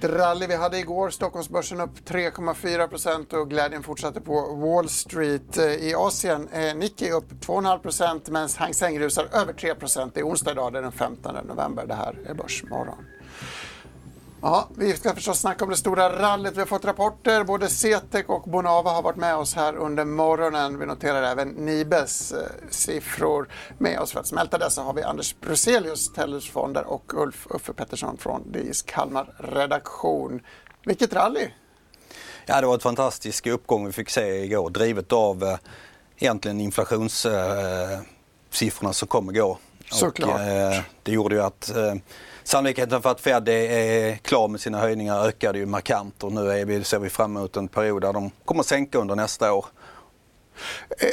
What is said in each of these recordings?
Vilket rally vi hade igår. Stockholmsbörsen upp 3,4 procent och glädjen fortsatte på Wall Street. Eh, I Asien är Nikkei upp 2,5 procent medan Hang Seng rusar över 3 procent. Det är onsdag idag, det är den 15 november. Det här är Börsmorgon. Ja, vi ska förstås snacka om det stora rallyt. Vi har fått rapporter. Både CTEC och Bonava har varit med oss här under morgonen. Vi noterar även Nibes eh, siffror. Med oss för att smälta dessa har vi Anders Bruselius, Tellus Fonder och Ulf Uffe Pettersson från DIs Kalmar redaktion. Vilket rally! Ja, det var ett fantastisk uppgång vi fick se igår, drivet av eh, egentligen inflationssiffrorna eh, som kom igår. Såklart. Och, eh, det gjorde ju att eh, Sannolikheten för att Fed är klar med sina höjningar ökade ju markant och nu är vi, ser vi fram emot en period där de kommer att sänka under nästa år. Eh,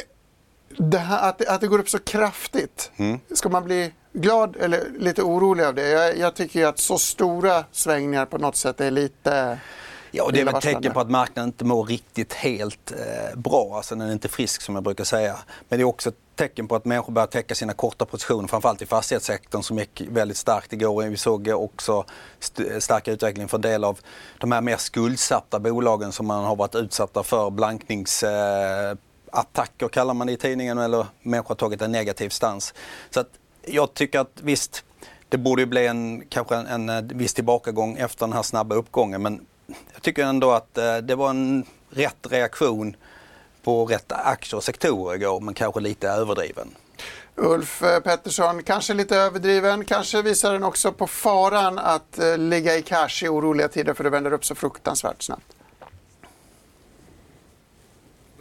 det här, att, att det går upp så kraftigt, mm. ska man bli glad eller lite orolig av det? Jag, jag tycker ju att så stora svängningar på något sätt är lite Ja, och det är väl ett tecken på att marknaden inte mår riktigt helt eh, bra. Alltså den är inte frisk som jag brukar säga. Men det är också ett tecken på att människor börjar täcka sina korta positioner, framförallt i fastighetssektorn som gick väldigt starkt igår. Vi såg också st starka utveckling för en del av de här mer skuldsatta bolagen som man har varit utsatta för blankningsattacker eh, kallar man det i tidningen eller människor har tagit en negativ stans. Så att jag tycker att visst, det borde ju bli en, kanske en, en viss tillbakagång efter den här snabba uppgången men jag tycker ändå att eh, det var en rätt reaktion på rätt aktier och sektorer igår, men kanske lite överdriven. Ulf eh, Pettersson, kanske lite överdriven, kanske visar den också på faran att eh, ligga i cash i oroliga tider för det vänder upp så fruktansvärt snabbt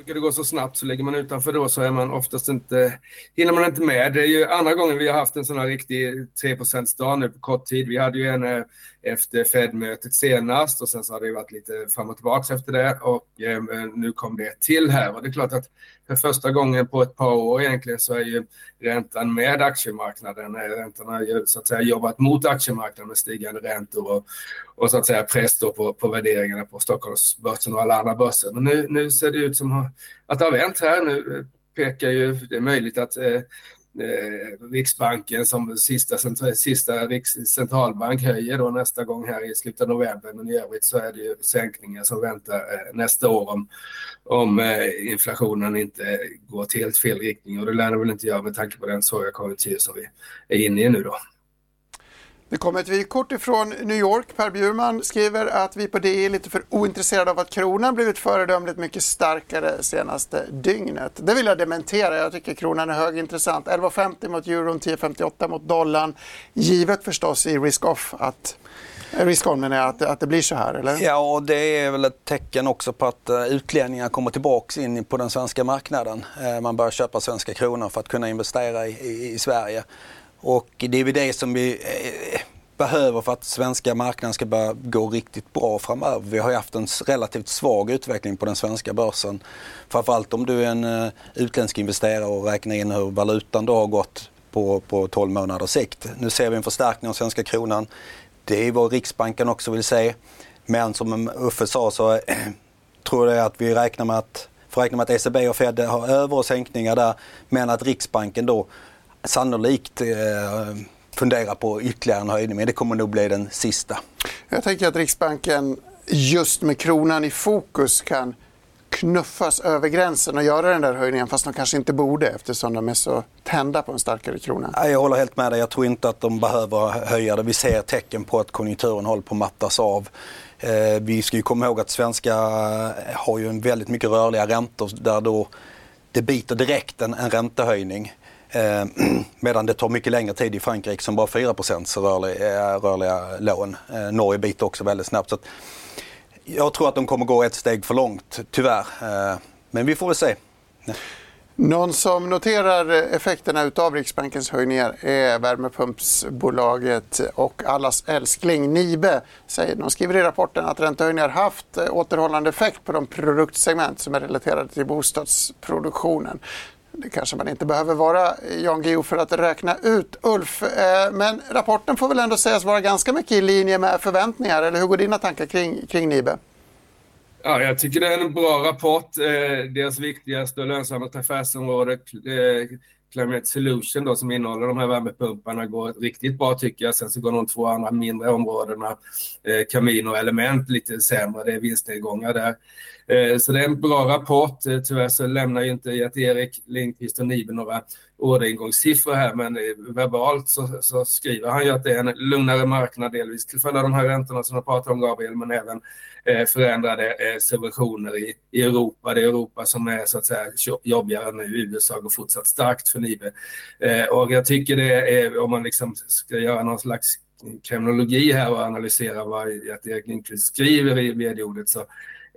brukar det gå så snabbt så ligger man utanför då så är man oftast inte, hinner man inte med. Det är ju andra gången vi har haft en sån här riktig 3 dag nu på kort tid. Vi hade ju en eh, efter Fed-mötet senast och sen så har det varit lite fram och tillbaka efter det och eh, nu kom det till här och det är klart att för första gången på ett par år egentligen så är ju räntan med aktiemarknaden. Eh, räntan har ju så att säga jobbat mot aktiemarknaden med stigande räntor och, och så att säga press på, på värderingarna på Stockholmsbörsen och alla andra börser. Men nu, nu ser det ut som att det har vänt här. Nu pekar ju, det är möjligt att eh, eh, Riksbanken som sista, sista centralbank höjer då nästa gång här i slutet av november. Men i övrigt så är det ju sänkningar som väntar eh, nästa år om, om eh, inflationen inte går till helt fel riktning. Och det lär det väl inte göra med tanke på den svaga konjunktur som vi är inne i nu då. Det kommer ett vykort ifrån New York. Per Bjurman skriver att vi på DI är lite för ointresserade av att kronan blivit föredömligt mycket starkare senaste dygnet. Det vill jag dementera. Jag tycker kronan är högintressant. 11,50 mot euron, 10,58 mot dollarn. Givet förstås i risk-off att eh, Riskon menar jag, att, att det blir så här eller? Ja, och det är väl ett tecken också på att eh, utlänningar kommer tillbaks in på den svenska marknaden. Eh, man börjar köpa svenska kronor för att kunna investera i, i, i Sverige. Och det är väl det som vi eh, behöver för att svenska marknaden ska börja gå riktigt bra framöver. Vi har ju haft en relativt svag utveckling på den svenska börsen. Framförallt om du är en eh, utländsk investerare och räknar in hur valutan då har gått på, på 12 månaders sikt. Nu ser vi en förstärkning av svenska kronan. Det är vad Riksbanken också vill se. Men som Uffe sa så eh, tror jag att vi räknar med att, får räkna med att ECB och Fed har över och sänkningar där. Men att Riksbanken då sannolikt eh, fundera på ytterligare en höjning, men det kommer nog bli den sista. Jag tänker att Riksbanken just med kronan i fokus kan knuffas över gränsen och göra den där höjningen fast de kanske inte borde eftersom de är så tända på en starkare krona. Jag håller helt med dig. Jag tror inte att de behöver höja det. Vi ser tecken på att konjunkturen håller på att mattas av. Eh, vi ska ju komma ihåg att svenska har ju en väldigt mycket rörliga räntor där då det biter direkt en, en räntehöjning. Eh, medan det tar mycket längre tid i Frankrike som bara 4 rörliga, eh, rörliga lån. Eh, Norge biter också väldigt snabbt. Så jag tror att de kommer gå ett steg för långt, tyvärr. Eh, men vi får väl se. Någon som noterar effekterna av Riksbankens höjningar är värmepumpsbolaget och allas älskling Nibe. De skriver i rapporten att räntehöjningar haft återhållande effekt på de produktsegment som är relaterade till bostadsproduktionen. Det kanske man inte behöver vara eh, Jan Guillou för att räkna ut. Ulf, eh, men rapporten får väl ändå sägas vara ganska mycket i linje med förväntningar. Eller hur går dina tankar kring, kring Nibe? Ja, jag tycker det är en bra rapport. Eh, Deras viktigaste och lönsammaste affärsområde, Climate Solution då, som innehåller de här värmepumparna går riktigt bra tycker jag. Sen så går de två andra mindre områdena, eh, Camino och Element, lite sämre. Det är vinstnedgångar där. Eh, så det är en bra rapport. Eh, tyvärr så lämnar ju inte Erik Lindqvist och Nibe några orderingångssiffror här, men eh, verbalt så, så, skriver han ju att det är en lugnare marknad, delvis till följd av de här räntorna som jag pratar om, Gabriel, men även eh, förändrade eh, subventioner i, i Europa. Det är Europa som är så att säga jobbigare nu. USA går fortsatt starkt för Nibe. Eh, och jag tycker det är, om man liksom ska göra någon slags kriminologi här och analysera vad Erik Lindqvist skriver i vd-ordet så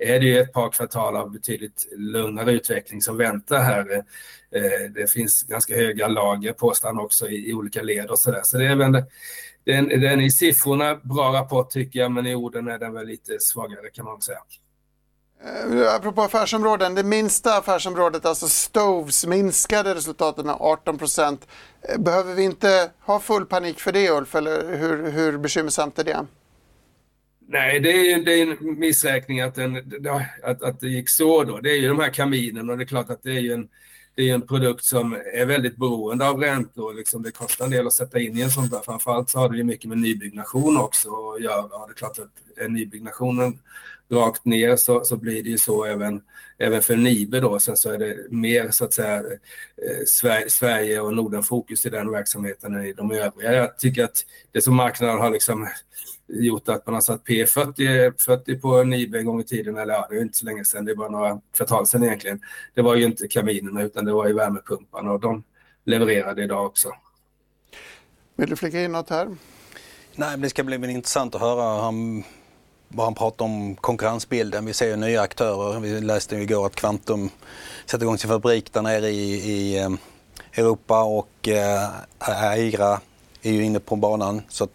är det ju ett par kvartal av betydligt lugnare utveckling som väntar här. Eh, det finns ganska höga lager påstår han också i, olika led och så där. Så det är väl den, den i siffrorna bra rapport tycker jag, men i orden är den väl lite svagare kan man säga. Eh, apropå affärsområden, det minsta affärsområdet, alltså Stoves, minskade resultatet med 18 procent. Eh, behöver vi inte ha full panik för det Ulf, eller hur, hur bekymmersamt är det? Nej, det är, det är en missräkning att, den, att, att det gick så då. Det är ju de här kaminen och det är klart att det är ju en, det är en produkt som är väldigt beroende av räntor. Liksom det kostar en del att sätta in i en sån där. Framförallt så har det ju mycket med nybyggnation också att göra. Det är klart att är nybyggnationen rakt ner så, så blir det ju så även, även för Nibe då. Sen så är det mer så att säga eh, Sverige, Sverige och Norden fokus i den verksamheten än i de övriga. Jag tycker att det som marknaden har liksom gjort att man har satt P40 40 på Nibe en gång i tiden, eller ja, det är inte så länge sedan, det är bara några kvartal sedan egentligen. Det var ju inte kaminerna utan det var ju värmepumparna och de levererade idag också. Vill du flika in något här? Nej, men det ska bli intressant att höra han, vad han pratar om konkurrensbilden. Vi ser ju nya aktörer. Vi läste ju igår att Quantum sätter igång sin fabrik där nere i, i eh, Europa och eh, Aira är ju inne på banan. Så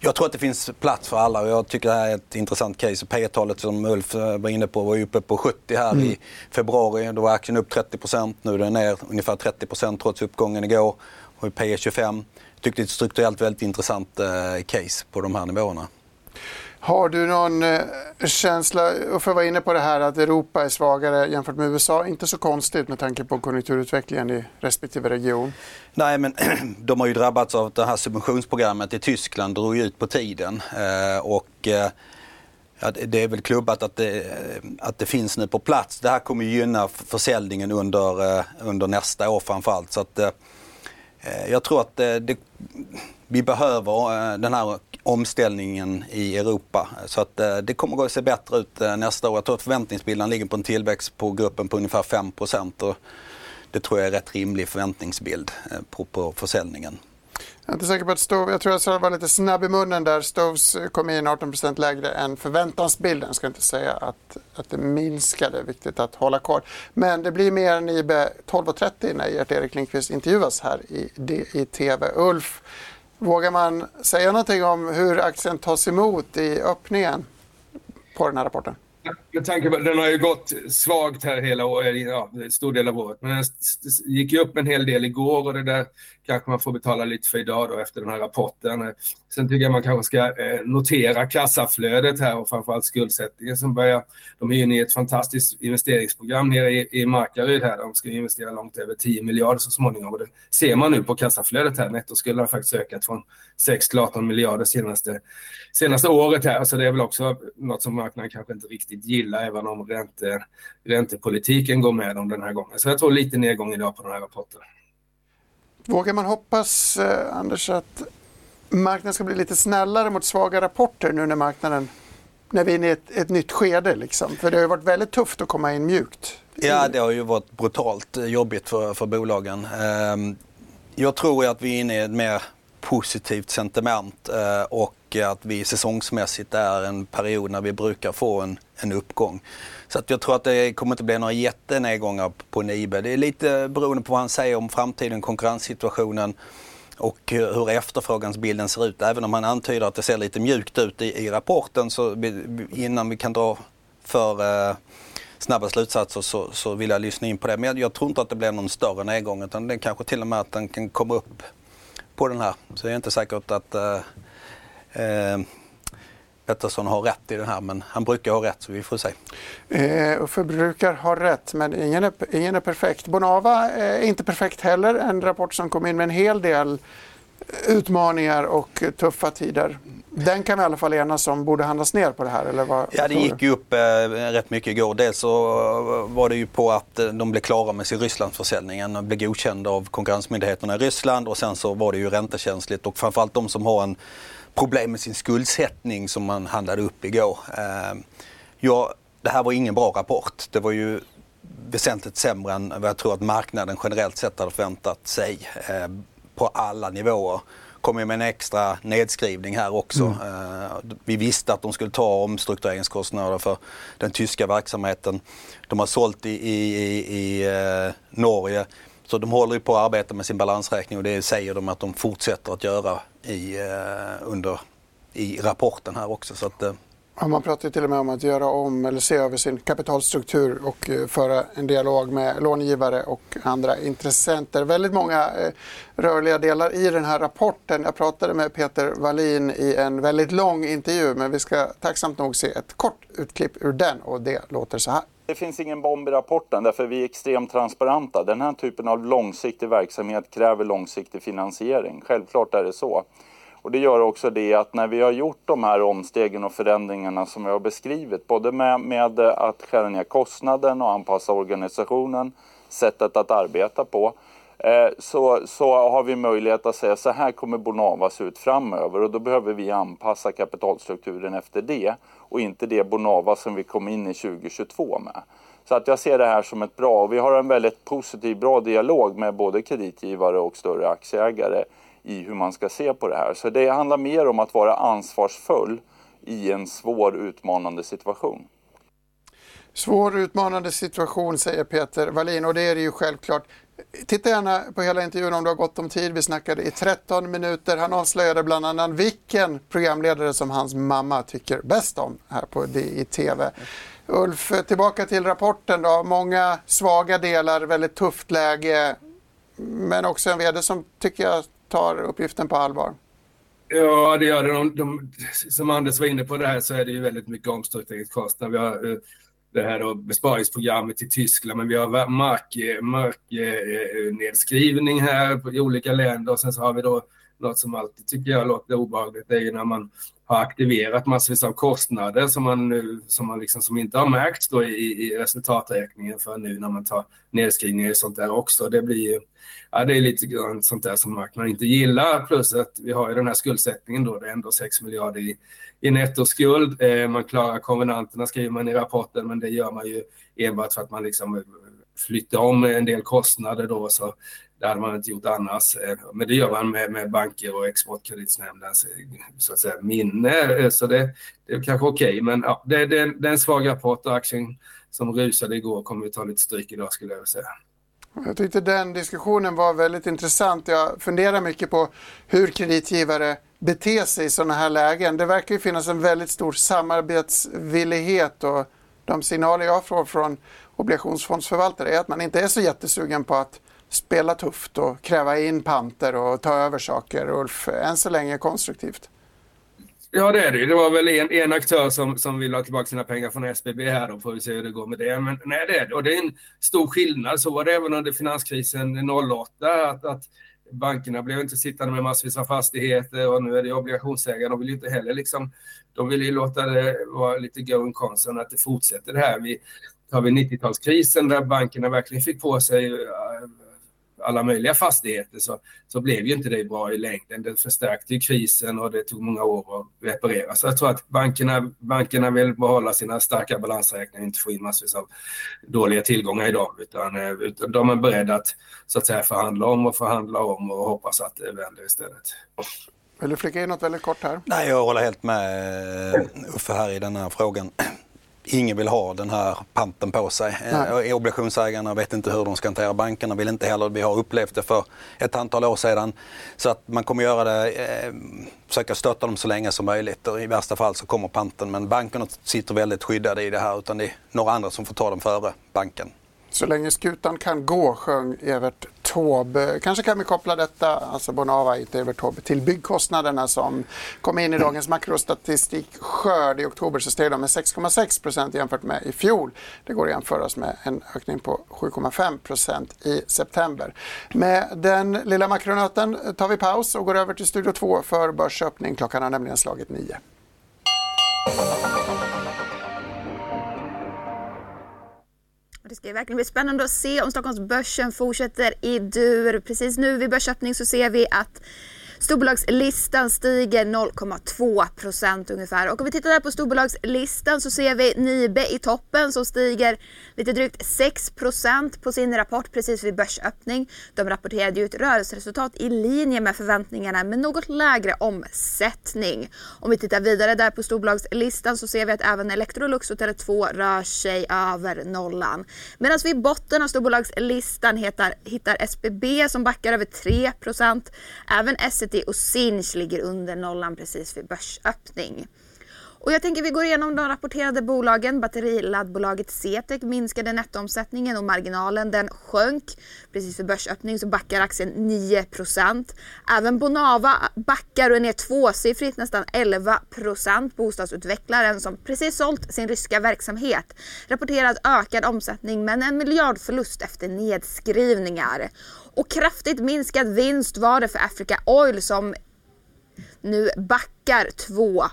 jag tror att det finns plats för alla och jag tycker det här är ett intressant case. P talet som Ulf eh, var inne på var uppe på 70 här mm. i februari. Då var aktien upp 30% Nu är den ner ungefär 30% trots uppgången igår. Och P 25. Jag tyckte det är ett strukturellt väldigt intressant eh, case på de här nivåerna. Har du någon eh, känsla, och för att vara inne på det här att Europa är svagare jämfört med USA, inte så konstigt med tanke på konjunkturutvecklingen i respektive region? Nej, men de har ju drabbats av det här subventionsprogrammet i Tyskland, drog ut på tiden. Eh, och eh, Ja, det är väl klubbat att det, att det finns nu på plats. Det här kommer gynna försäljningen under, under nästa år framförallt. Så att, jag tror att det, vi behöver eh, den här omställningen i Europa. Så att eh, det kommer att se bättre ut eh, nästa år. Jag tror att förväntningsbilden ligger på en tillväxt på gruppen på ungefär 5 och Det tror jag är rätt rimlig förväntningsbild på, på försäljningen. Jag är inte säker på att Stove, jag tror jag var lite snabb i munnen där. Stoves kom in 18% lägre än förväntansbilden. Jag ska inte säga att, att det minskade, viktigt att hålla kvar. Men det blir mer än IB 12.30 när Gert-Erik Lindqvist intervjuas här i, i TV. Ulf, Vågar man säga någonting om hur aktien tas emot i öppningen på den här rapporten? Med tanke på den har ju gått svagt här hela året, ja, stor del av året. Men den gick ju upp en hel del igår och det där kanske man får betala lite för idag då efter den här rapporten. Sen tycker jag man kanske ska eh, notera kassaflödet här och framförallt skuldsättningen som börjar. De är ju inne i ett fantastiskt investeringsprogram nere i, i Markaryd här. De ska investera långt över 10 miljarder så småningom och det ser man nu på kassaflödet här. Nettoskulden har faktiskt ökat från 6 till 18 miljarder senaste, senaste året här. Så det är väl också något som marknaden kanske inte riktigt gillar även om ränte, räntepolitiken går med dem den här gången. Så jag tror lite nedgång idag på den här rapporten. Vågar man hoppas, eh, Anders, att marknaden ska bli lite snällare mot svaga rapporter nu när marknaden när vi är inne i ett, ett nytt skede? Liksom? För det har ju varit väldigt tufft att komma in mjukt. Ja, det har ju varit brutalt jobbigt för, för bolagen. Ehm, jag tror att vi är inne i ett mer positivt sentiment eh, och och att vi säsongsmässigt är en period när vi brukar få en, en uppgång. Så att jag tror att det kommer inte bli några jättenedgångar på Nibe. Det är lite beroende på vad han säger om framtiden, konkurrenssituationen och hur efterfrågansbilden ser ut. Även om han antyder att det ser lite mjukt ut i, i rapporten så innan vi kan dra för eh, snabba slutsatser så, så vill jag lyssna in på det. Men jag, jag, tror inte att det blir någon större nedgång utan det kanske till och med att den kan komma upp på den här. Så jag är inte säkert att eh, eh, Pettersson har rätt i det här men han brukar ha rätt så vi får se. Eh, Uffe brukar ha rätt men ingen är, ingen är perfekt. Bonava är inte perfekt heller. En rapport som kom in med en hel del utmaningar och tuffa tider. Den kan vi i alla fall enas om borde handlas ner på det här eller vad? Ja det gick ju upp eh, rätt mycket igår. Dels så var det ju på att eh, de blev klara med sin Rysslandsförsäljning. blev godkända av konkurrensmyndigheterna i Ryssland och sen så var det ju räntekänsligt och framförallt de som har en problem med sin skuldsättning som man handlade upp igår. Eh, ja, det här var ingen bra rapport. Det var ju väsentligt sämre än vad jag tror att marknaden generellt sett hade förväntat sig eh, på alla nivåer. Kommer med en extra nedskrivning här också. Mm. Eh, vi visste att de skulle ta omstruktureringskostnader för den tyska verksamheten. De har sålt i, i, i, i Norge. Så de håller ju på att arbeta med sin balansräkning och det säger de att de fortsätter att göra i, eh, under, i rapporten här också. Så att, eh, Ja, man pratar till och med om att göra om eller se över sin kapitalstruktur och eh, föra en dialog med långivare och andra intressenter. Väldigt många eh, rörliga delar i den här rapporten. Jag pratade med Peter Wallin i en väldigt lång intervju men vi ska tacksamt nog se ett kort utklipp ur den och det låter så här. Det finns ingen bomb i rapporten därför vi är extremt transparenta. Den här typen av långsiktig verksamhet kräver långsiktig finansiering. Självklart är det så. Och det gör också det att när vi har gjort de här omstegen och förändringarna som jag har beskrivit, både med, med att skära ner kostnaden och anpassa organisationen, sättet att arbeta på, eh, så, så har vi möjlighet att säga så här kommer Bonava se ut framöver och då behöver vi anpassa kapitalstrukturen efter det och inte det Bonava som vi kom in i 2022 med. Så att jag ser det här som ett bra, och vi har en väldigt positiv, bra dialog med både kreditgivare och större aktieägare i hur man ska se på det här. Så det handlar mer om att vara ansvarsfull i en svår utmanande situation. Svår utmanande situation säger Peter Wallin och det är det ju självklart. Titta gärna på hela intervjun om du har gott om tid. Vi snackade i 13 minuter. Han avslöjade bland annat vilken programledare som hans mamma tycker bäst om här på DI-TV. Ulf, tillbaka till rapporten då. Många svaga delar, väldigt tufft läge. Men också en vd som tycker jag tar uppgiften på allvar. Ja, det gör det. De, de, som Anders var inne på det här så är det ju väldigt mycket omstruktureringskostnader. Vi har det här då, besparingsprogrammet i Tyskland, men vi har marknedskrivning mark, här i olika länder och sen så har vi då något som alltid tycker jag låter obehagligt, är ju när man har aktiverat massvis av kostnader som man, som man liksom, som inte har märkts då i, i resultaträkningen för nu när man tar nedskrivningar och sånt där också. Det blir ju, ja, det är lite grann sånt där som marknaden inte gillar. Plus att vi har ju den här skuldsättningen då, det är ändå 6 miljarder i, i nettoskuld. Eh, man klarar konvenanterna skriver man i rapporten, men det gör man ju enbart för att man liksom flyttar om en del kostnader då. Så det hade man inte gjort annars. Eh, men det gör man med, med banker och Exportkreditnämndens eh, så att säga, minne. Eh, så det, det är kanske okej, okay. men ja, det, det, det är en svag rapport och aktien som rusade igår kommer vi ta lite stryk idag skulle jag vilja säga. Jag tyckte den diskussionen var väldigt intressant. Jag funderar mycket på hur kreditgivare beter sig i sådana här lägen. Det verkar ju finnas en väldigt stor samarbetsvillighet och de signaler jag får från obligationsfondsförvaltare är att man inte är så jättesugen på att spela tufft och kräva in panter och ta över saker. Ulf, än så länge konstruktivt. Ja, det är det. Det var väl en, en aktör som, som vill ha tillbaka sina pengar från SBB här. Då får vi se hur det går med det. Men nej, det är det. Och det är en stor skillnad. Så var det även under finanskrisen 08. Att, att bankerna blev inte sittande med massvis av fastigheter och nu är det obligationsägare. De vill ju inte heller liksom, de vill ju låta det vara lite going concern att det fortsätter det här. Vi, har vi 90-talskrisen där bankerna verkligen fick på sig alla möjliga fastigheter så, så blev ju inte det bra i längden. Det förstärkte ju krisen och det tog många år att reparera. Så jag tror att bankerna, bankerna vill behålla sina starka balansräkningar och inte få in massvis av dåliga tillgångar i dem. Utan, eh, utan de är beredda att, så att säga, förhandla om och förhandla om och hoppas att det vänder istället. Vill du flika in något väldigt kort här? Nej, jag håller helt med eh, Uffe här i den här frågan. Ingen vill ha den här panten på sig. Nej. Eh, obligationsägarna vet inte hur de ska hantera bankerna, vill inte heller. Vi har upplevt det för ett antal år sedan. Så att man kommer göra det, eh, försöka stötta dem så länge som möjligt och i värsta fall så kommer panten. Men bankerna sitter väldigt skyddade i det här utan det är några andra som får ta dem före banken. Så länge skutan kan gå, sjöng Evert Taube. Kanske kan vi koppla detta, alltså Bonava, inte Evert Taube, till byggkostnaderna som kom in i dagens makrostatistik skörd i oktober så steg de med 6,6 procent jämfört med i fjol. Det går att jämföras med en ökning på 7,5 procent i september. Med den lilla makronöten tar vi paus och går över till Studio 2 för börsöppning. Klockan har nämligen slagit Det ska verkligen bli spännande att se om Stockholmsbörsen fortsätter i dur. Precis nu vid börsöppning så ser vi att Storbolagslistan stiger 0,2 procent ungefär. Och om vi tittar där på storbolagslistan så ser vi Nibe i toppen som stiger lite drygt 6 procent på sin rapport precis vid börsöppning. De rapporterade ju ett rörelseresultat i linje med förväntningarna med något lägre omsättning. Om vi tittar vidare där på storbolagslistan så ser vi att även Electrolux och Tele2 rör sig över nollan. Medan vi i botten av storbolagslistan hittar, hittar SBB som backar över 3 procent. Även Essity och Sinch ligger under nollan precis vid börsöppning. Och jag tänker vi går igenom de rapporterade bolagen. Batteriladdbolaget CETEC minskade nettoomsättningen och marginalen den sjönk. Precis för börsöppning så backar aktien 9% Även Bonava backar och är ner tvåsiffrigt, nästan 11% Bostadsutvecklaren som precis sålt sin ryska verksamhet rapporterar ökad omsättning men en miljardförlust efter nedskrivningar. Och kraftigt minskad vinst var det för Africa Oil som nu backar 2%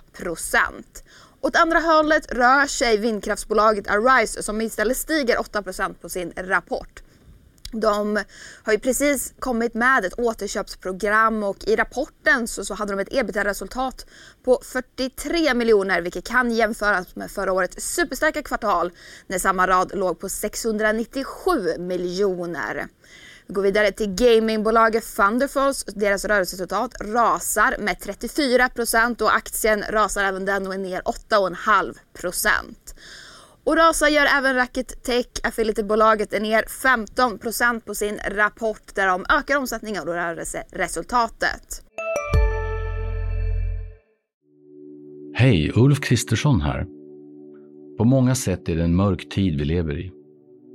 Åt andra hållet rör sig vindkraftsbolaget Arise som istället stiger 8% på sin rapport. De har ju precis kommit med ett återköpsprogram och i rapporten så, så hade de ett ebitda-resultat på 43 miljoner vilket kan jämföras med förra årets superstarka kvartal när samma rad låg på 697 miljoner. Vi går vidare till gamingbolaget Thunderfalls. Deras rörelseresultat rasar med 34% och aktien rasar även den och är ner 8,5% och rasar gör även Racket Tech, affiliatebolaget är ner 15% på sin rapport där de ökar omsättningen och rörelseresultatet. Hej, Ulf Kristersson här. På många sätt är det en mörk tid vi lever i.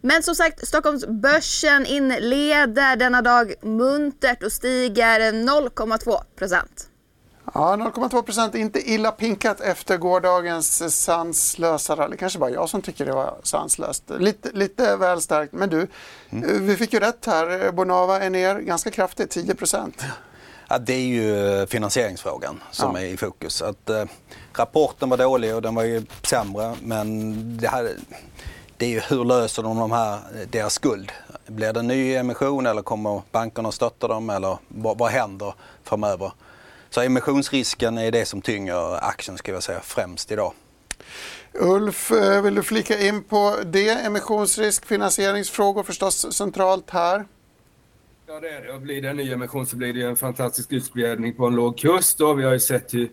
Men som sagt, Stockholmsbörsen inleder denna dag muntert och stiger 0,2 procent. Ja, 0,2 procent, inte illa pinkat efter gårdagens sanslösa rally. Kanske bara jag som tycker det var sanslöst. Lite, lite väl starkt, men du, mm. vi fick ju rätt här. Bonava är ner ganska kraftigt, 10 procent. Ja, det är ju finansieringsfrågan som ja. är i fokus. Att, eh, rapporten var dålig och den var ju sämre men det här, det är ju hur löser de, de här, deras skuld? Blir det en ny emission eller kommer bankerna att stötta dem eller vad, vad händer framöver? Så emissionsrisken är det som tynger aktien ska jag säga främst idag. Ulf, eh, vill du flika in på det? Emissionsrisk, finansieringsfrågor förstås centralt här. Ja det är det. Och blir det en ny emission så blir det en fantastisk utspridning på en låg kurs. Då. Vi har ju sett hur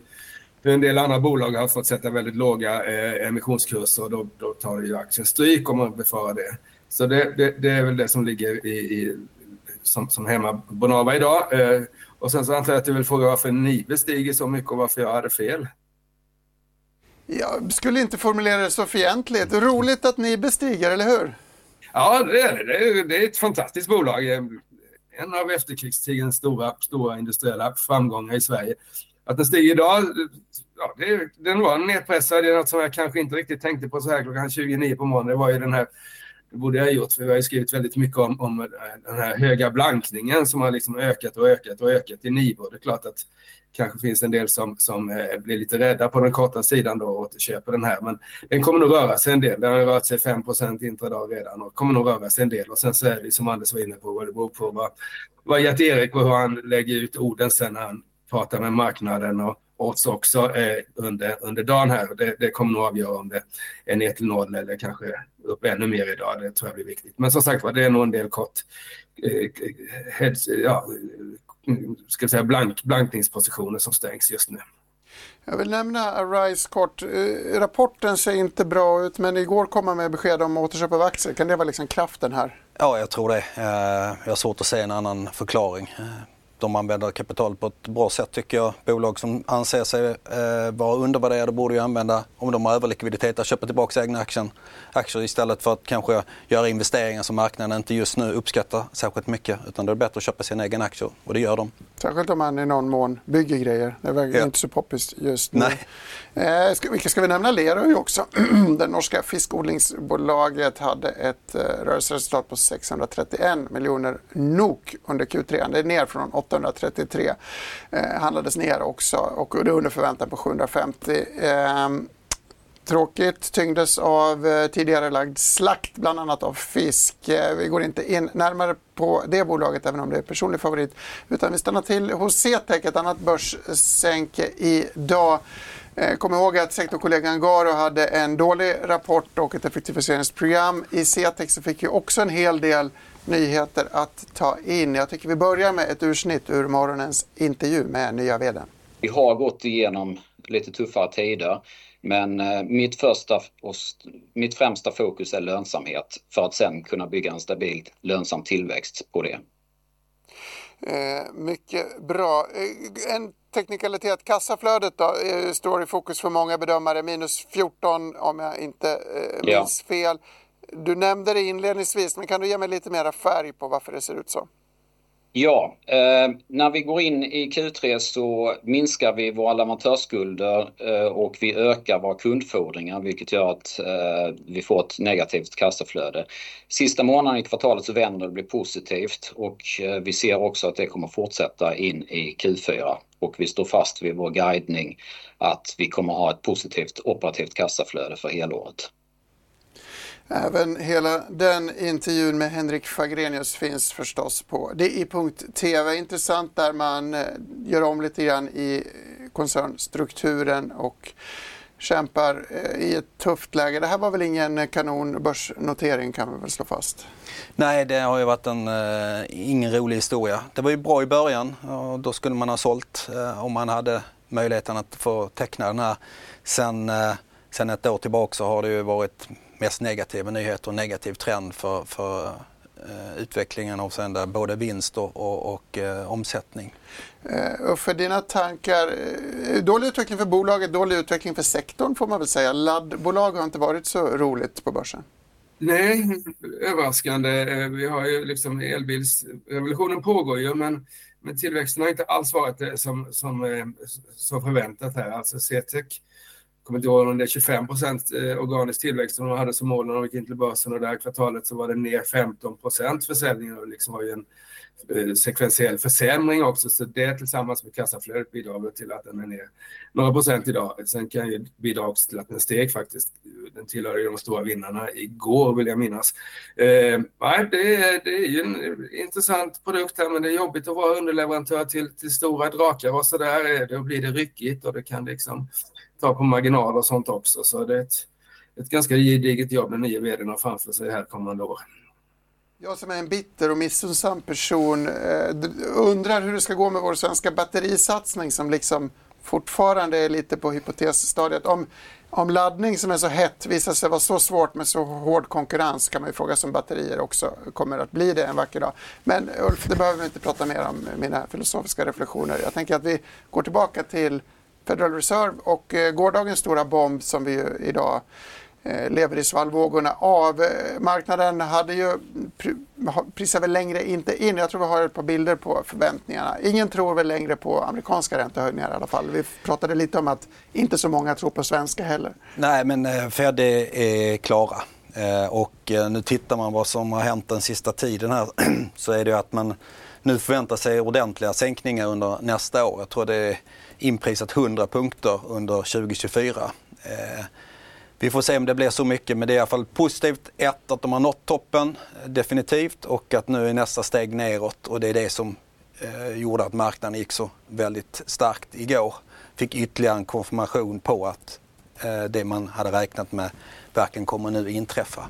en del andra bolag har fått sätta väldigt låga eh, emissionskurser och då, då tar ju aktien stryk om man befarar det. Så det, det, det, är väl det som ligger i, i som, som hemma Bonava idag. Eh, och sen så antar jag att du vill fråga varför ni bestiger så mycket och varför jag hade fel. Jag skulle inte formulera det så fientligt. Roligt att ni bestiger, eller hur? Ja, det är det. Det är ett fantastiskt bolag. En av efterkrigstidens stora, stora industriella framgångar i Sverige. Att den stiger idag, ja, det, den var nedpressad. Det är något som jag kanske inte riktigt tänkte på så här klockan 29 på morgonen. Det var ju den här Det borde jag ha gjort, för vi har ju skrivit väldigt mycket om, om eh, den här höga blankningen som har liksom ökat och ökat och ökat i Nivå. Det är klart att kanske finns en del som, som eh, blir lite rädda på den korta sidan då och återköper den här. Men den kommer nog röra sig en del. Den har rört sig 5% intradag redan och kommer nog röra sig en del. Och sen så är det som Anders var inne på, vad det beror på vad, vad Gert-Erik och hur han lägger ut orden sen när han pratar med marknaden och oss också eh, under, under dagen här. Det, det kommer nog avgöra om det är ner till noll eller kanske upp ännu mer idag. Det tror jag blir viktigt. Men som sagt det är nog en del kort eh, heads, ja, ska säga blank, blankningspositioner som stängs just nu. Jag vill nämna Arise kort. Eh, rapporten ser inte bra ut men igår kom man med besked om återköp av aktier. Kan det vara liksom kraften här? Ja, jag tror det. Eh, jag har svårt att se en annan förklaring. De använder kapital på ett bra sätt tycker jag. Bolag som anser sig eh, vara undervärderade borde ju använda, om de har överlikviditet, att köpa tillbaka egna aktier, aktier istället för att kanske göra investeringar som marknaden inte just nu uppskattar särskilt mycket. Utan det är bättre att köpa sina egna aktier och det gör de. Särskilt om man i någon mån bygger grejer. Det är ja. inte så poppis just nu. Nej. Eh, ska, vilka ska vi nämna? Lerö också. det norska fiskodlingsbolaget hade ett eh, rörelseresultat på 631 miljoner NOK under Q3. Det är ner från 833. Eh, handlades ner också och det under förväntan på 750. Eh, tråkigt, tyngdes av eh, tidigare lagd slakt, bland annat av fisk. Eh, vi går inte in närmare på det bolaget, även om det är personlig favorit, utan vi stannar till hos CTEC, ett annat börssänke idag. Eh, kom ihåg att sektorkollegan Garo hade en dålig rapport och ett effektiviseringsprogram. I CTEC så fick vi också en hel del nyheter att ta in. Jag tycker vi börjar med ett ursnitt ur morgonens intervju med nya vdn. Vi har gått igenom lite tuffare tider. Men eh, mitt, första och mitt främsta fokus är lönsamhet för att sen kunna bygga en stabil lönsam tillväxt på det. Eh, mycket bra. Eh, en teknikalitet, kassaflödet då, står i fokus för många bedömare, minus 14 om jag inte eh, minns ja. fel. Du nämnde det inledningsvis, men kan du ge mig lite mer färg på varför det ser ut så? Ja, eh, när vi går in i Q3 så minskar vi våra leverantörsskulder eh, och vi ökar våra kundfordringar vilket gör att eh, vi får ett negativt kassaflöde. Sista månaden i kvartalet så vänder det och blir positivt och eh, vi ser också att det kommer fortsätta in i Q4 och vi står fast vid vår guidning att vi kommer ha ett positivt operativt kassaflöde för helåret. Även hela den intervjun med Henrik Fagrenius finns förstås på di.tv. Intressant där man eh, gör om lite grann i koncernstrukturen och kämpar eh, i ett tufft läge. Det här var väl ingen kanonbörsnotering kan vi väl slå fast? Nej, det har ju varit en, eh, ingen rolig historia. Det var ju bra i början och då skulle man ha sålt eh, om man hade möjligheten att få teckna den här. Sen, eh, sen ett år tillbaka så har det ju varit mest negativa nyheter och negativ trend för, för eh, utvecklingen avseende både vinst och, och, och eh, omsättning. Eh, och för dina tankar, dålig utveckling för bolaget, dålig utveckling för sektorn får man väl säga. Laddbolag har inte varit så roligt på börsen. Nej, överraskande. Vi har ju liksom elbilsrevolutionen pågår ju men, men tillväxten har inte alls varit som, som, som förväntat här. Alltså CTEC kommer inte ihåg om det är 25 procent eh, organisk tillväxt som de hade som mål när de gick in till börsen och det här kvartalet så var det ner 15 procent försäljningen och liksom var ju en eh, sekventiell försämring också så det tillsammans med kassaflödet bidrar till att den är ner några procent idag. Sen kan ju bidra också till att den steg faktiskt. Den tillhör ju de stora vinnarna igår vill jag minnas. Eh, nej, det, är, det är ju en intressant produkt här men det är jobbigt att vara underleverantör till, till stora drakar och så där. Eh, då blir det ryckigt och det kan liksom ta på marginaler och sånt också. Så det är ett, ett ganska gediget jobb den nya vdn har framför sig här kommande år. Jag som är en bitter och missunnsam person eh, undrar hur det ska gå med vår svenska batterisatsning som liksom fortfarande är lite på hypotesstadiet. Om, om laddning som är så hett visar sig vara så svårt med så hård konkurrens kan man ju fråga sig om batterier också kommer att bli det en vacker dag. Men Ulf, det behöver vi inte prata mer om mina filosofiska reflektioner. Jag tänker att vi går tillbaka till Federal Reserve och eh, gårdagens stora bomb som vi idag eh, lever i svallvågorna av. Eh, marknaden hade ju prisat väl längre inte in. Jag tror vi har ett par bilder på förväntningarna. Ingen tror väl längre på amerikanska räntehöjningar i alla fall. Vi pratade lite om att inte så många tror på svenska heller. Nej, men eh, Fed är klara. Eh, och nu tittar man vad som har hänt den sista tiden här så är det att man nu förväntar sig ordentliga sänkningar under nästa år. Jag tror det är inprisat 100 punkter under 2024. Eh, vi får se om det blir så mycket men det är i alla fall positivt. Ett, att de har nått toppen eh, definitivt och att nu är nästa steg neråt och det är det som eh, gjorde att marknaden gick så väldigt starkt igår. Fick ytterligare en konfirmation på att eh, det man hade räknat med verkligen kommer nu inträffa.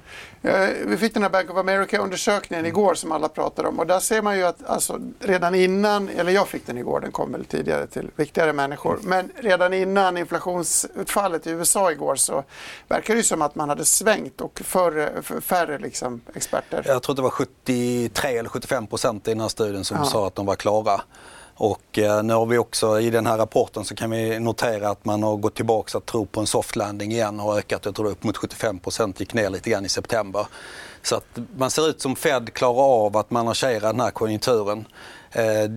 Vi fick den här Bank of America-undersökningen igår som alla pratar om och där ser man ju att alltså, redan innan, eller jag fick den igår, den kom väl tidigare till viktigare människor, men redan innan inflationsutfallet i USA igår så verkar det ju som att man hade svängt och för, för färre liksom, experter. Jag tror det var 73 eller 75 procent i den här studien som ja. sa att de var klara. Och eh, nu har vi också i den här rapporten så kan vi notera att man har gått tillbaka att tro på en soft landing igen och ökat, jag tror upp mot 75 procent, gick ner lite grann i september. Så att man ser ut som Fed klarar av att managera den här konjunkturen. Eh,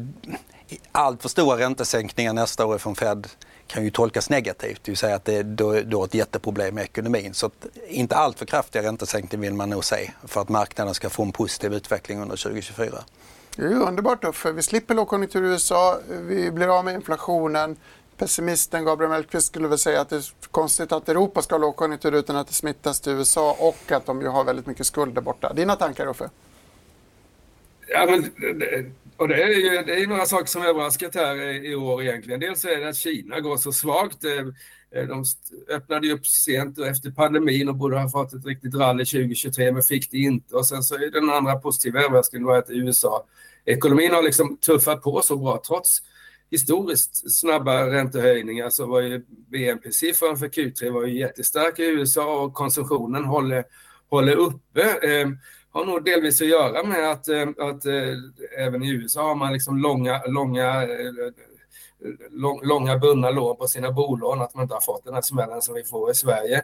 allt för stora räntesänkningar nästa år från Fed kan ju tolkas negativt, det vill säga att det är då, då ett jätteproblem med ekonomin. Så att inte allt för kraftiga räntesänkningar vill man nog se för att marknaden ska få en positiv utveckling under 2024. Det är underbart då, för vi slipper lågkonjunktur i USA, vi blir av med inflationen. Pessimisten Gabriel Mellqvist skulle väl säga att det är konstigt att Europa ska ha lågkonjunktur utan att det smittas till USA och att de ju har väldigt mycket skulder borta. Dina tankar Uffe? Ja, men, och det är ju det är några saker som överraskat här i år egentligen. Dels är det att Kina går så svagt. Eh, eh, de öppnade ju upp sent efter pandemin och borde ha fått ett riktigt rally 2023 men fick det inte. Och sen så är den andra positiva överraskningen var att USA ekonomin har liksom tuffat på så bra trots historiskt snabba räntehöjningar så var ju BNP-siffran för Q3 var ju jättestark i USA och konsumtionen håller, håller uppe. Eh, har nog delvis att göra med att, eh, att eh, även i USA har man liksom långa, långa eh, långa bundna lån på sina bolån, att man inte har fått den här smällen som vi får i Sverige.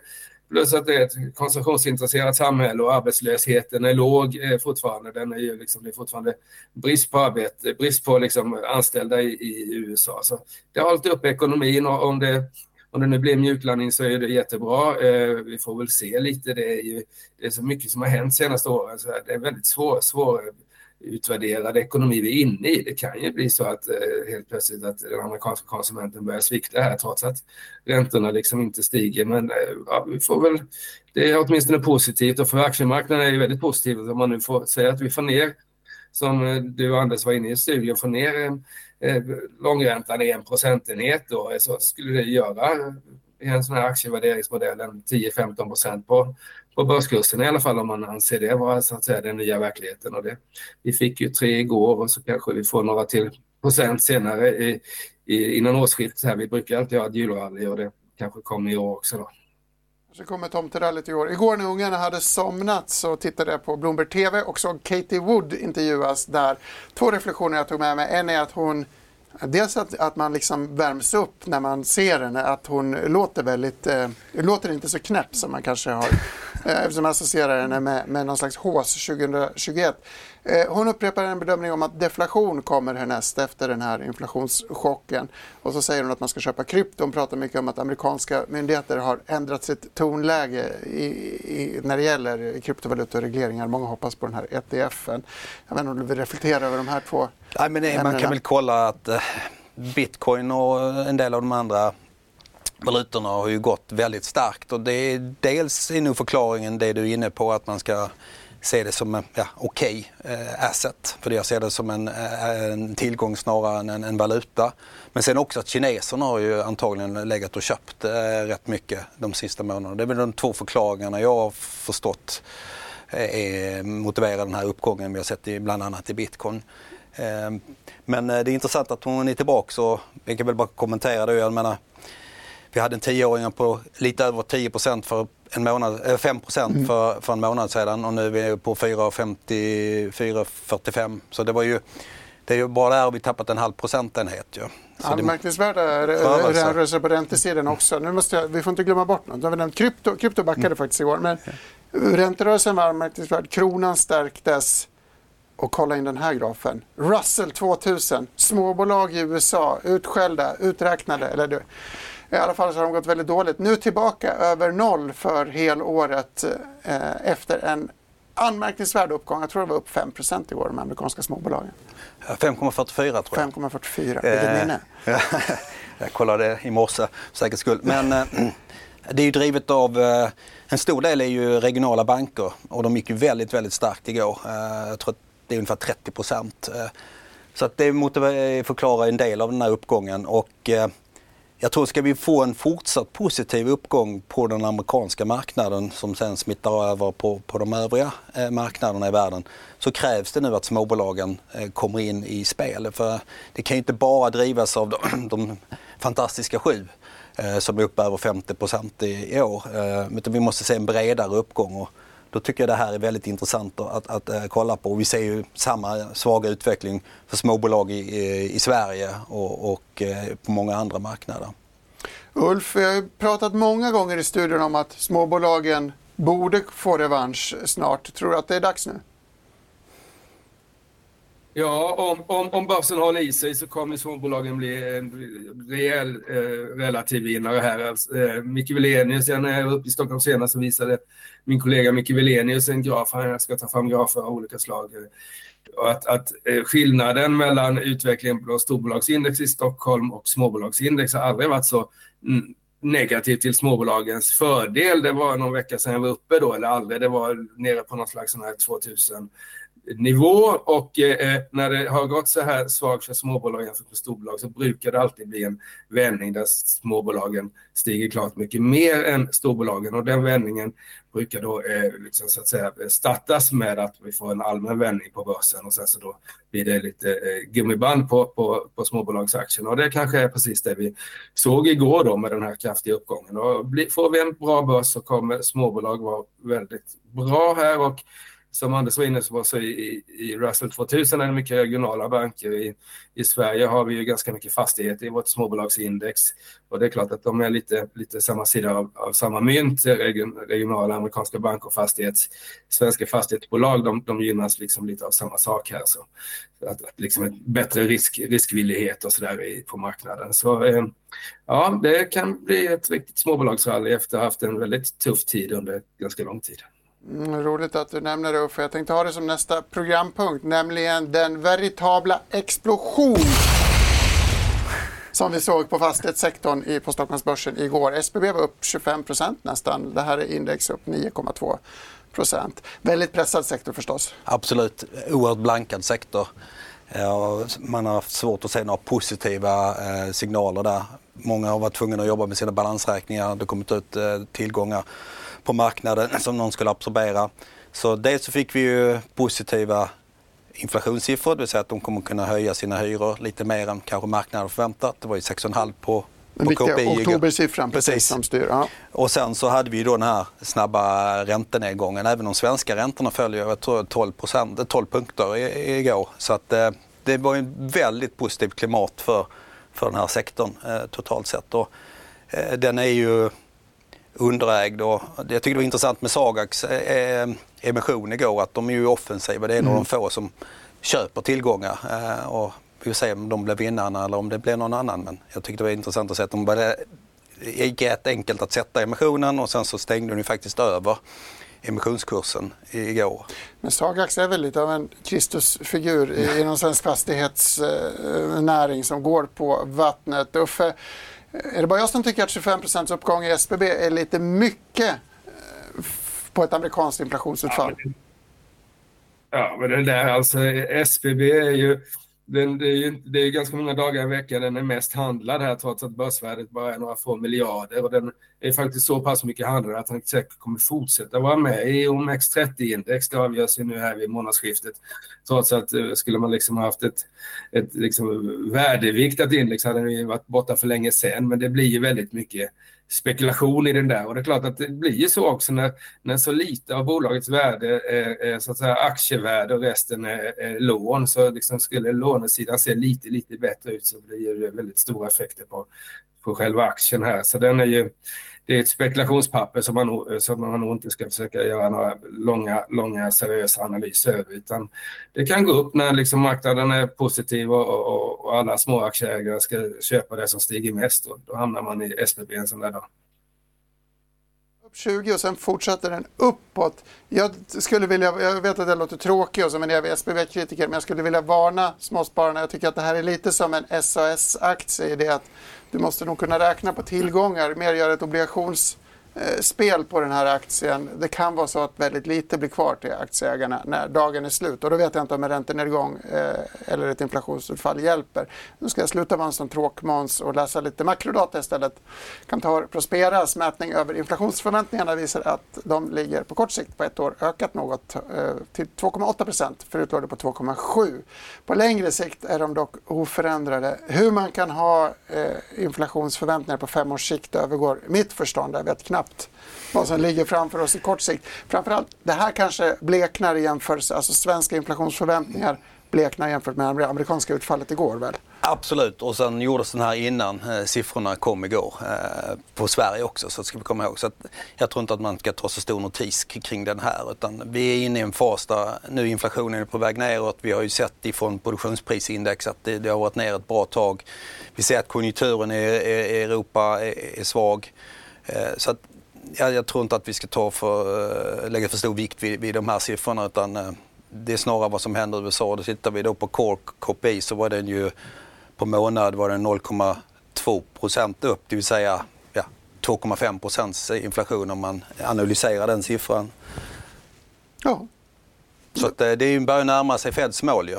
Plus att det är ett konsumtionsintresserat samhälle och arbetslösheten är låg fortfarande. Den är ju liksom, det är fortfarande brist på arbete, brist på liksom anställda i, i USA. Så det har hållit upp ekonomin och om det, om det nu blir mjuklandning så är det jättebra. Eh, vi får väl se lite. Det är ju det är så mycket som har hänt senaste åren. Så det är väldigt svår, svår utvärderad ekonomi vi är inne i. Det kan ju bli så att eh, helt plötsligt att den amerikanska konsumenten börjar svikta här trots att räntorna liksom inte stiger. Men eh, ja, vi får väl, det är åtminstone positivt och för aktiemarknaden är det väldigt positivt om man nu får säga att vi får ner, som eh, du och Anders var inne i studien, får ner eh, Eh, långräntan är en procentenhet då, eh, så skulle det göra i en sån här aktievärderingsmodell 10-15 procent på på börskursen i alla fall om man anser det vara så att säga den nya verkligheten. Och det, vi fick ju tre igår och så kanske vi får några till procent senare i, i, innan årsskiftet. Här. Vi brukar alltid ha ett julrally och det kanske kommer i år också. Då. Så kommer tomterallyt i år. Igår när ungarna hade somnat så tittade jag på Bloomberg TV och såg Katie Wood intervjuas där. Två reflektioner jag tog med mig. En är att hon Dels att, att man liksom värms upp när man ser henne, att hon låter väldigt, eh, låter inte så knäpp som man kanske har, eh, eftersom man associerar henne med, med någon slags hås 2021. Eh, hon upprepar en bedömning om att deflation kommer härnäst efter den här inflationschocken. Och så säger hon att man ska köpa krypto. Hon pratar mycket om att amerikanska myndigheter har ändrat sitt tonläge i, i, när det gäller kryptovalutaregleringar. Många hoppas på den här ETFen. Jag vet inte om du vill reflektera över de här två Nej, men Man kan väl kolla att eh, bitcoin och en del av de andra valutorna har ju gått väldigt starkt och det är dels är nog förklaringen det du är inne på att man ska se det som en ja, okej okay, eh, asset. För jag ser det som en, eh, en tillgång snarare än en, en, valuta. Men sen också att kineserna har ju antagligen legat och köpt eh, rätt mycket de sista månaderna. Det är väl de två förklaringarna jag har förstått eh, motiverar den här uppgången vi har sett i, bland annat i bitcoin. Eh, men eh, det är intressant att hon är tillbaka och vi kan väl bara kommentera det. Jag menar, vi hade en tioåring på lite över 10% för en månad, 5 eh, mm. för, för en månad sedan och nu är vi på 4,45. Så det var ju det är ju bara där har vi tappat en halv procentenhet. Ju. Anmärkningsvärda rörelser på räntesidan också. Nu måste jag, vi får inte glömma bort något. Krypto, krypto backade mm. faktiskt igår. Men ränterörelsen var anmärkningsvärd. Kronan stärktes. Och kolla in den här grafen. Russell 2000, småbolag i USA, utskällda, uträknade. Eller du, I alla fall så har de gått väldigt dåligt. Nu tillbaka över noll för helåret eh, efter en anmärkningsvärd uppgång. Jag tror det var upp 5% i år, de amerikanska småbolagen. 5,44 tror jag. 5,44, vilket eh, minne. jag kollade i morse för säkerhets skull. Men eh, det är ju drivet av, eh, en stor del är ju regionala banker och de gick ju väldigt, väldigt starkt igår. Eh, jag tror att det är ungefär 30 procent. Eh, så att det förklarar en del av den här uppgången och eh, jag tror ska vi få en fortsatt positiv uppgång på den amerikanska marknaden som sen smittar över på, på de övriga eh, marknaderna i världen så krävs det nu att småbolagen eh, kommer in i spel. För det kan ju inte bara drivas av de, de fantastiska sju eh, som är uppe över 50 procent i, i år. Eh, utan vi måste se en bredare uppgång. Och, då tycker jag det här är väldigt intressant att, att, att, eh, kolla på. Vi ser ju samma svaga utveckling för småbolag i, i, i Sverige och, och eh, på många andra marknader. Ulf, vi har pratat många gånger i studion om att småbolagen borde få revansch snart. Tror du att det är dags nu? Ja, om, om, om börsen håller i sig så kommer småbolagen bli en rejäl eh, relativ vinnare här. Alltså, eh, Micke Wilenius, när jag var uppe i Stockholm senast så visade min kollega Micke Wilenius en graf, han ska ta fram grafer av olika slag. Och att, att eh, skillnaden mellan utvecklingen på storbolagsindex i Stockholm och småbolagsindex har aldrig varit så mm, negativ till småbolagens fördel. Det var någon vecka sedan jag var uppe då, eller aldrig. Det var nere på någon slags sån här 2000 nivå och eh, eh, när det har gått så här svagt för småbolag jämfört med storbolag så brukar det alltid bli en vändning där småbolagen stiger klart mycket mer än storbolagen. Och den vändningen brukar då eh, liksom, så att säga startas med att vi får en allmän vändning på börsen och sen så då blir det lite eh, gummiband på, på, på småbolagsaktierna och det kanske är precis det vi såg igår då med den här kraftiga uppgången. Och bli, får vi en bra börs så kommer småbolag vara väldigt bra här och som Anders var inne på så i, i Russell 2000 är det mycket regionala banker. I, I Sverige har vi ju ganska mycket fastigheter i vårt småbolagsindex och det är klart att de är lite, lite samma sida av, av samma mynt, region, regionala amerikanska banker och fastighets, svenska fastighetsbolag, de, de gynnas liksom lite av samma sak här. Så att, att liksom bättre risk, riskvillighet och sådär på marknaden. Så eh, ja, det kan bli ett riktigt småbolagsrally efter att ha haft en väldigt tuff tid under ganska lång tid. Mm, roligt att du nämner det Uffe. Jag tänkte ha det som nästa programpunkt, nämligen den veritabla explosion som vi såg på fastighetssektorn i, på Stockholmsbörsen igår. SBB var upp 25 procent nästan. Det här är index upp 9,2 procent. Väldigt pressad sektor förstås. Absolut, oerhört blankad sektor. Man har haft svårt att se några positiva eh, signaler där. Många har varit tvungna att jobba med sina balansräkningar. Det har kommit ut eh, tillgångar på marknaden som någon skulle absorbera. Så dels så fick vi ju positiva inflationssiffror, det vill säga att de kommer kunna höja sina hyror lite mer än kanske marknaden förväntat. Det var ju 6,5 på den viktiga oktobersiffran precis. som styr. Ja. Och sen så hade vi då den här snabba räntenedgången. Även de svenska räntorna följer jag tror 12%, 12 punkter igår. Så att, eh, det var ett väldigt positivt klimat för, för den här sektorn eh, totalt sett. Och, eh, den är ju underägd. Och jag tycker det var intressant med Sagax eh, eh, emission igår att de är ju offensiva. Det är en mm. av de få som köper tillgångar. Eh, och vi får se om de blir vinnarna eller om det blir någon annan. Men jag tyckte det var intressant att se att de det gick rätt enkelt att sätta emissionen och sen så stängde de faktiskt över emissionskursen igår. Men Sagax är väl lite av en Kristusfigur inom svensk fastighetsnäring som går på vattnet. Uffe, är det bara jag som tycker att 25% uppgång i SBB är lite mycket eh, på ett amerikanskt inflationsutfall? Ja, men det där alltså SBB är ju den, det, är ju, det är ganska många dagar i veckan den är mest handlad här trots att börsvärdet bara är några få miljarder och den är faktiskt så pass mycket handlad att den säkert kommer fortsätta vara med i OMX30-index. Det avgörs ju nu här vid månadsskiftet. Trots att eh, skulle man liksom haft ett, ett liksom värdeviktat index hade den ju varit borta för länge sedan men det blir ju väldigt mycket spekulation i den där. Och det är klart att det blir ju så också när, när så lite av bolagets värde är, så att säga aktievärde och resten är, är lån. Så liksom skulle lånesidan se lite, lite bättre ut så blir det väldigt stora effekter på, på själva aktien här. Så den är ju, det är ett spekulationspapper som man, som man nog inte ska försöka göra några långa, långa seriösa analyser över. Utan det kan gå upp när liksom marknaden är positiv och, och, och alla små aktieägare ska köpa det som stiger mest. Då, då hamnar man i SBB en sån där dag. 20 och sen fortsätter den uppåt. Jag skulle vilja, jag vet att det låter tråkigt och som en evig SBB-kritiker, men jag skulle vilja varna småspararna. Jag tycker att det här är lite som en SAS-aktie i det att du måste nog kunna räkna på tillgångar, mer göra ett obligations Eh, spel på den här aktien. Det kan vara så att väldigt lite blir kvar till aktieägarna när dagen är slut. Och då vet jag inte om en räntenedgång eh, eller ett inflationsutfall hjälper. Nu ska jag sluta vara en sån tråkmåns och läsa lite makrodata istället. Kantar Prosperas mätning över inflationsförväntningarna visar att de ligger på kort sikt på ett år ökat något eh, till 2,8 procent. Förut låg det på 2,7. På längre sikt är de dock oförändrade. Hur man kan ha inflationsförväntningar på fem års sikt övergår mitt förstånd. Jag vet knappt snabbt vad som ligger framför oss i kort sikt. Framförallt, det här kanske bleknar i jämförelse, alltså svenska inflationsförväntningar bleknar jämfört med det amerikanska utfallet igår väl? Absolut, och sen gjordes den här innan eh, siffrorna kom igår eh, på Sverige också, så ska vi komma ihåg. Så att jag tror inte att man ska ta så stor notis kring den här, utan vi är inne i en fas där nu inflationen är på väg neråt. Vi har ju sett ifrån produktionsprisindex att det, det har varit ner ett bra tag. Vi ser att konjunkturen i, i Europa är, är svag. Eh, så att, ja, jag tror inte att vi ska ta för, eh, lägga för stor vikt vid, vid de här siffrorna utan eh, det är snarare vad som händer i USA. Då tittar vi då på Core KPI så var den ju på månad var den 0,2 procent upp, det vill säga ja, 2,5 procents inflation om man analyserar den siffran. Ja. Så att, det börjar närma sig Feds mål ju.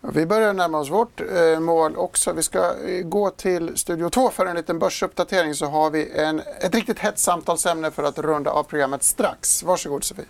Vi börjar närma oss vårt eh, mål också. Vi ska eh, gå till Studio 2 för en liten börsuppdatering så har vi en, ett riktigt hett samtalsämne för att runda av programmet strax. Varsågod Sofie.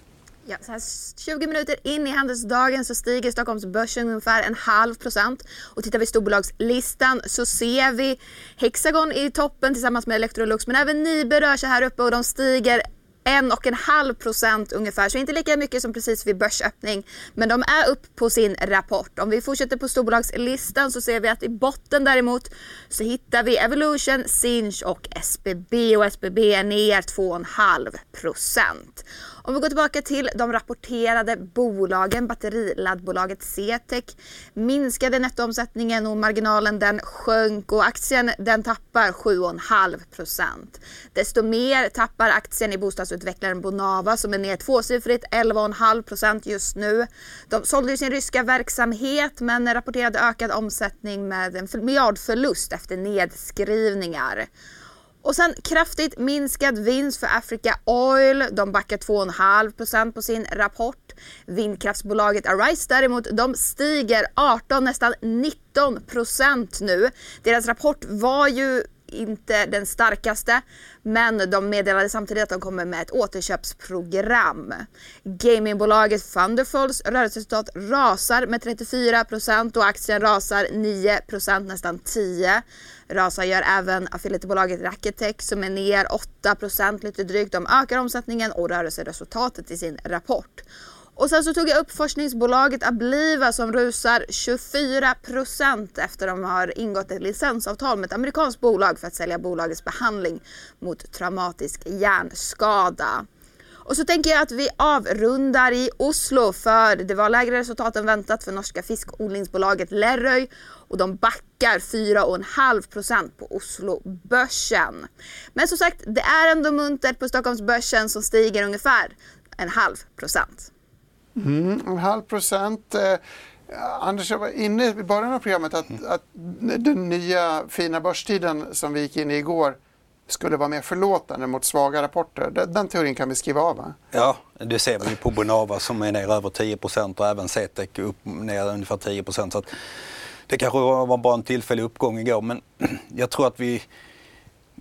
Ja, så här 20 minuter in i handelsdagen så stiger Stockholmsbörsen ungefär en halv procent. Och tittar vi storbolagslistan så ser vi Hexagon i toppen tillsammans med Electrolux men även Nibe rör sig här uppe och de stiger en och en halv procent ungefär, så inte lika mycket som precis vid börsöppning. Men de är upp på sin rapport. Om vi fortsätter på storbolagslistan så ser vi att i botten däremot så hittar vi Evolution, Sinch och SBB och SBB är ner 2,5 procent. Om vi går tillbaka till de rapporterade bolagen, batteriladdbolaget CTEC minskade nettoomsättningen och marginalen den sjönk och aktien den tappar 7,5% Desto mer tappar aktien i bostadsutvecklaren Bonava som är ner tvåsiffrigt 11,5 just nu. De sålde sin ryska verksamhet men rapporterade ökad omsättning med en miljardförlust efter nedskrivningar. Och sen kraftigt minskad vinst för Africa Oil. De backar 2,5% på sin rapport. Vindkraftsbolaget Arise däremot, de stiger 18, nästan 19% nu. Deras rapport var ju inte den starkaste. Men de meddelade samtidigt att de kommer med ett återköpsprogram. Gamingbolaget Thunderfalls rörelseresultat rasar med 34% och aktien rasar 9%, nästan 10%. Rasar gör även affiliatebolaget Raketech som är ner 8% lite drygt. De ökar omsättningen och rörelseresultatet i sin rapport. Och sen så tog jag upp forskningsbolaget Abliva som rusar 24% efter de har ingått ett licensavtal med ett amerikanskt bolag för att sälja bolagets behandling mot traumatisk hjärnskada. Och så tänker jag att vi avrundar i Oslo för det var lägre resultat än väntat för norska fiskodlingsbolaget Lerøy och de backar 4,5% på Oslobörsen. Men som sagt, det är ändå muntert på Stockholmsbörsen som stiger ungefär en halv procent. Mm, en halv procent. Eh, Anders, jag var inne i början av programmet att, mm. att den nya fina börstiden som vi gick in i igår skulle vara mer förlåtande mot svaga rapporter. Den, den teorin kan vi skriva av va? Ja, det ser vi på Bonava som är ner över 10% och även Cetec upp ner ungefär 10% så Det kanske var bara en tillfällig uppgång igår men jag tror att vi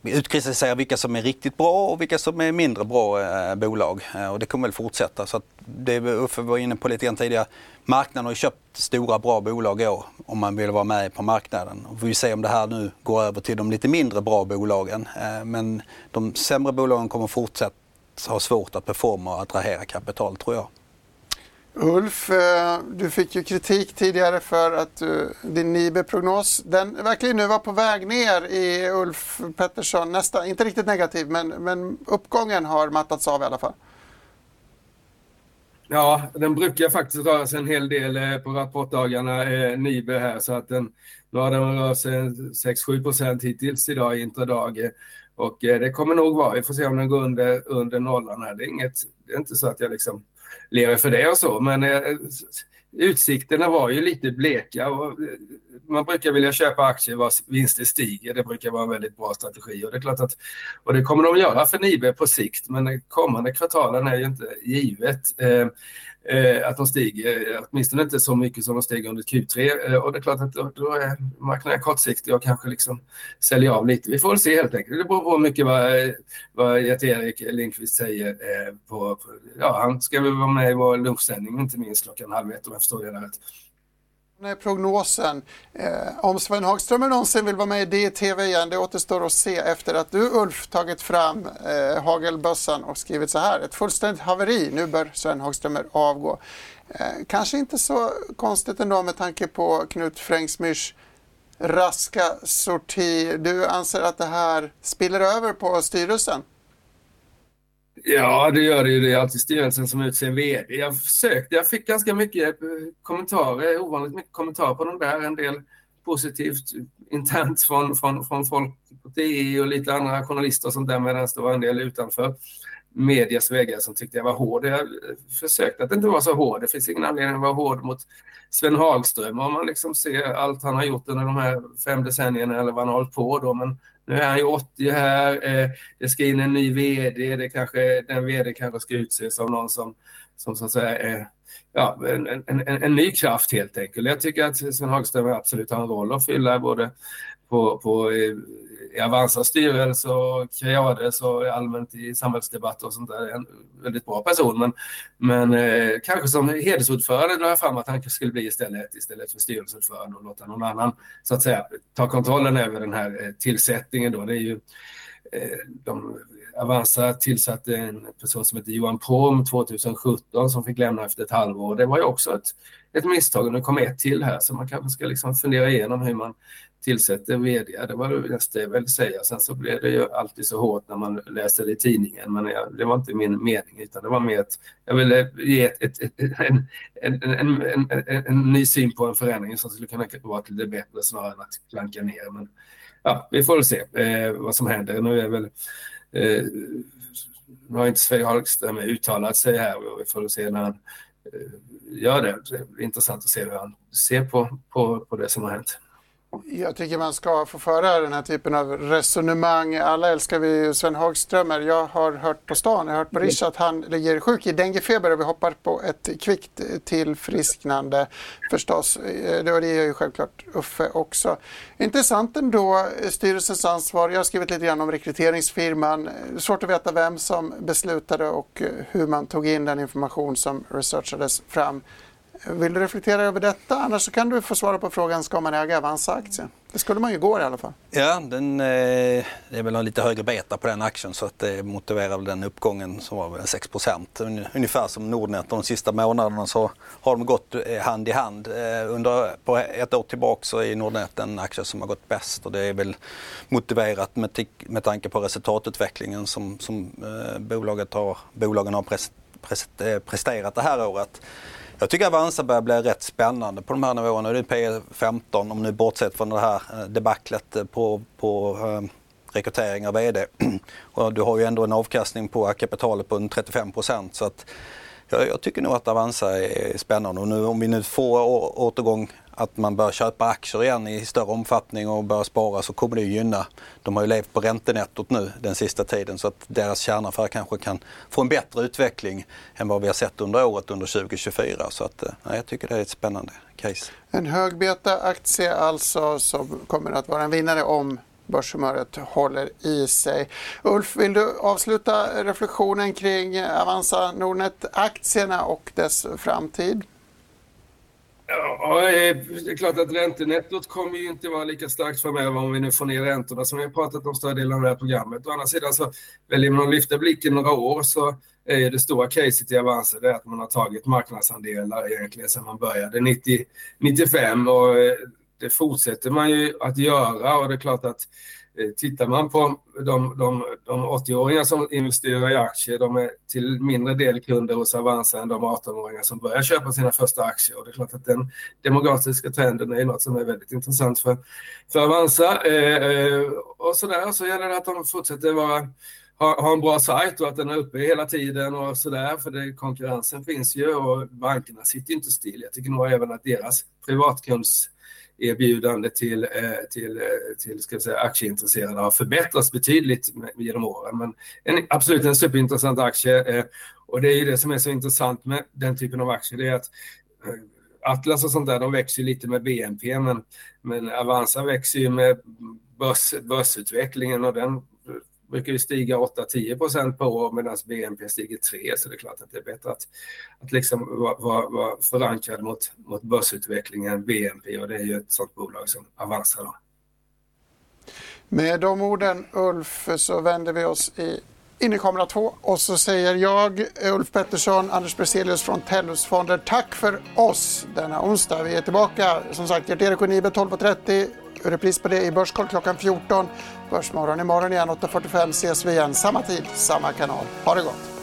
utkristallisera vilka som är riktigt bra och vilka som är mindre bra eh, bolag. Eh, och det kommer väl fortsätta. Så att det Uffe var inne på lite grann tidigare. Marknaden har ju köpt stora bra bolag i år om man vill vara med på marknaden. Och vi får se om det här nu går över till de lite mindre bra bolagen. Eh, men de sämre bolagen kommer fortsätta ha svårt att performa och attrahera kapital tror jag. Ulf, eh, du fick ju kritik tidigare för att eh, din Nibe-prognos, den verkligen nu var på väg ner i Ulf Pettersson, nästan, inte riktigt negativ, men, men uppgången har mattats av i alla fall. Ja, den brukar faktiskt röra sig en hel del eh, på rapportdagarna, Nibe här, så att den, nu har den rört sig 6-7 procent hittills idag i intradag. Och det kommer nog vara, vi får se om den går under, under nollan här. Det är, inget, det är inte så att jag liksom lever för det och så. Men eh, utsikterna var ju lite bleka. Och, eh, man brukar vilja köpa aktier vars vinster stiger. Det brukar vara en väldigt bra strategi. Och det, är klart att, och det kommer de göra för Nibe på sikt, men kommande kvartalen är ju inte givet. Eh, eh, att de stiger, eh, åtminstone inte så mycket som de steg under Q3. Eh, och det är klart att då, då är marknaden kortsiktig och kanske liksom säljer av lite. Vi får väl se helt enkelt. Det beror på mycket vad, vad erik Lindqvist säger. Eh, på, på, ja, han ska väl vara med i vår lunchsändning, inte minst klockan halv ett om jag förstår det rätt prognosen. Eh, om Sven Hagström någonsin vill vara med i DTV igen, det återstår att se efter att du Ulf tagit fram eh, hagelbössan och skrivit så här. Ett fullständigt haveri, nu bör Sven Hagströmer avgå. Eh, kanske inte så konstigt ändå med tanke på Knut Frängsmyrs raska sorti. Du anser att det här spiller över på styrelsen? Ja, det gör det ju. Det är alltid styrelsen som utser vd. Jag försökte, jag fick ganska mycket eh, kommentarer, ovanligt mycket kommentarer på de där. En del positivt internt från, från, från folk på TI och lite andra journalister och sånt där, medan det var en del utanför medias väggar som tyckte jag var hård. Jag eh, försökte att inte vara så hård. Det finns ingen anledning att vara hård mot Sven Hagström om man liksom ser allt han har gjort under de här fem decennierna eller vad han har hållit på då. Men nu är han ju 80 här, eh, det ska in en ny VD, det kanske, den VD kanske ska utses av någon som, som så att säga är ja, en, en, en, en ny kraft helt enkelt. Jag tycker att Sven Hagström absolut har en roll att fylla både på, på eh, i Avanzas styrelse och Creades och allmänt i samhällsdebatt och sånt där. En väldigt bra person, men, men eh, kanske som hedersordförande la jag fram att han skulle bli istället, istället för styrelseordförande och låta någon annan så att säga ta kontrollen över den här eh, tillsättningen. Då. Det är ju, eh, de, Avanza tillsatte en person som heter Johan Prom 2017 som fick lämna efter ett halvår. Det var ju också ett, ett misstag. Nu kom ett till här så man kanske ska liksom fundera igenom hur man tillsätter vd. Det var det nästa jag ville säga. Sen så blev det ju alltid så hårt när man läser det i tidningen. Men jag, det var inte min mening utan det var mer att jag ville ge ett, ett, ett, en, en, en, en, ny syn på en förändring som skulle kunna vara till det bättre snarare än att klanka ner. Men ja, vi får väl se eh, vad som händer. Nu är väl eh, nu har inte Sven Hagström uttalat sig här och vi får väl se när han eh, gör det. Det är intressant att se hur han ser på, på, på det som har hänt. Jag tycker man ska få föra den här typen av resonemang. Alla älskar vi Sven Hagströmer. Jag har hört på stan, jag har hört på Rish att han ligger sjuk i denguefeber och vi hoppar på ett kvickt tillfrisknande förstås. Eh, det gör ju självklart Uffe också. Intressant ändå, eh, styrelsens ansvar. Jag har skrivit lite grann om rekryteringsfirman. Eh, svårt att veta vem som beslutade och hur man tog in den information som researchades fram. Vill du reflektera över detta? Annars så kan du få svara på frågan, ska man äga Avanza-aktien? Det skulle man ju gå. i alla fall. Ja, den, eh, det är väl en lite högre beta på den aktien så att det motiverar väl den uppgången som var 6% Ungefär som Nordnet. De sista månaderna så har de gått eh, hand i hand. Eh, under, på ett år tillbaka så är Nordnet den aktie som har gått bäst och det är väl motiverat med, med tanke på resultatutvecklingen som, som eh, bolaget har, bolagen har pres, pres, eh, presterat det här året. Jag tycker Avanza börjar bli rätt spännande på de här nivåerna. Det är P15 om nu bortsett från det här eh, debaclet på, på eh, rekrytering av VD. Och du har ju ändå en avkastning på kapitalet på 35 procent. Så att jag, jag, tycker nog att Avanza är spännande och nu om vi nu får återgång att man börjar köpa aktier igen i större omfattning och börjar spara så kommer det gynna. De har ju levt på räntenettot nu den sista tiden så att deras kärnaffär kanske kan få en bättre utveckling än vad vi har sett under året under 2024. Så att, eh, ja, jag tycker det är ett spännande case. En högbeta-aktie alltså som kommer att vara en vinnare om börshumöret håller i sig. Ulf, vill du avsluta reflektionen kring Avanza Nordnet-aktierna och dess framtid? Ja, eh, det är klart att räntenettot kommer ju inte vara lika starkt framöver om vi nu får ner räntorna som vi har pratat om större delen av det här programmet. Å andra sidan så väljer man att lyfta blicken några år så är ju det stora caset i Avanza, det är att man har tagit marknadsandelar egentligen sedan man började 90, 95 och eh, det fortsätter man ju att göra och det är klart att eh, tittar man på de, de, de 80-åringar som investerar i aktier, de är till mindre del kunder hos Avanza än de 18-åringar som börjar köpa sina första aktier. Och det är klart att den demografiska trenden är något som är väldigt intressant för, för Avanza. Eh, eh och så där så gäller det att de fortsätter vara ha, ha en bra sajt och att den är uppe hela tiden och sådär. För det, konkurrensen finns ju och bankerna sitter inte still. Jag tycker nog även att deras privatkunds erbjudande till, eh, till, eh, till ska säga, aktieintresserade har förbättrats betydligt genom åren. Men en, absolut en superintressant aktie. Eh, och det är ju det som är så intressant med den typen av aktier. Det är att Atlas och sånt där, de växer lite med BNP, men, men Avanza växer ju med börs, börsutvecklingen och den brukar ju stiga 8-10 procent per år medan BNP stiger 3 så det är klart att det är bättre att, att liksom vara, vara, vara förankrad mot, mot börsutvecklingen BNP och det är ju ett sådant bolag som Avanza. Då. Med de orden Ulf så vänder vi oss i in i kamera 2 och så säger jag, Ulf Pettersson, Anders Berzelius från Tellus fonder tack för oss denna onsdag. Vi är tillbaka, som sagt, Gert-Erik och Nibe 12.30 Repris på det i Börskoll klockan 14. Börsmorgon imorgon igen 8.45 ses vi igen. Samma tid, samma kanal. Ha det gott!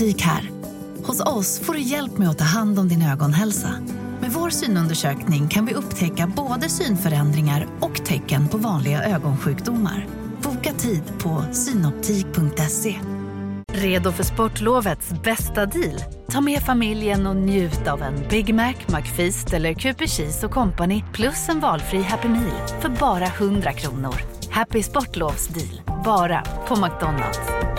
Synoptik här. Hos oss får du hjälp med att ta hand om din ögonhälsa. Med vår synundersökning kan vi upptäcka både synförändringar och tecken på vanliga ögonsjukdomar. Boka tid på synoptik.se. Redo för sportlovets bästa deal? Ta med familjen och njut av en Big Mac, McFeast eller Cooper Cheese och Company plus en valfri Happy Meal för bara 100 kronor. Happy Sportlovs deal, bara på McDonalds.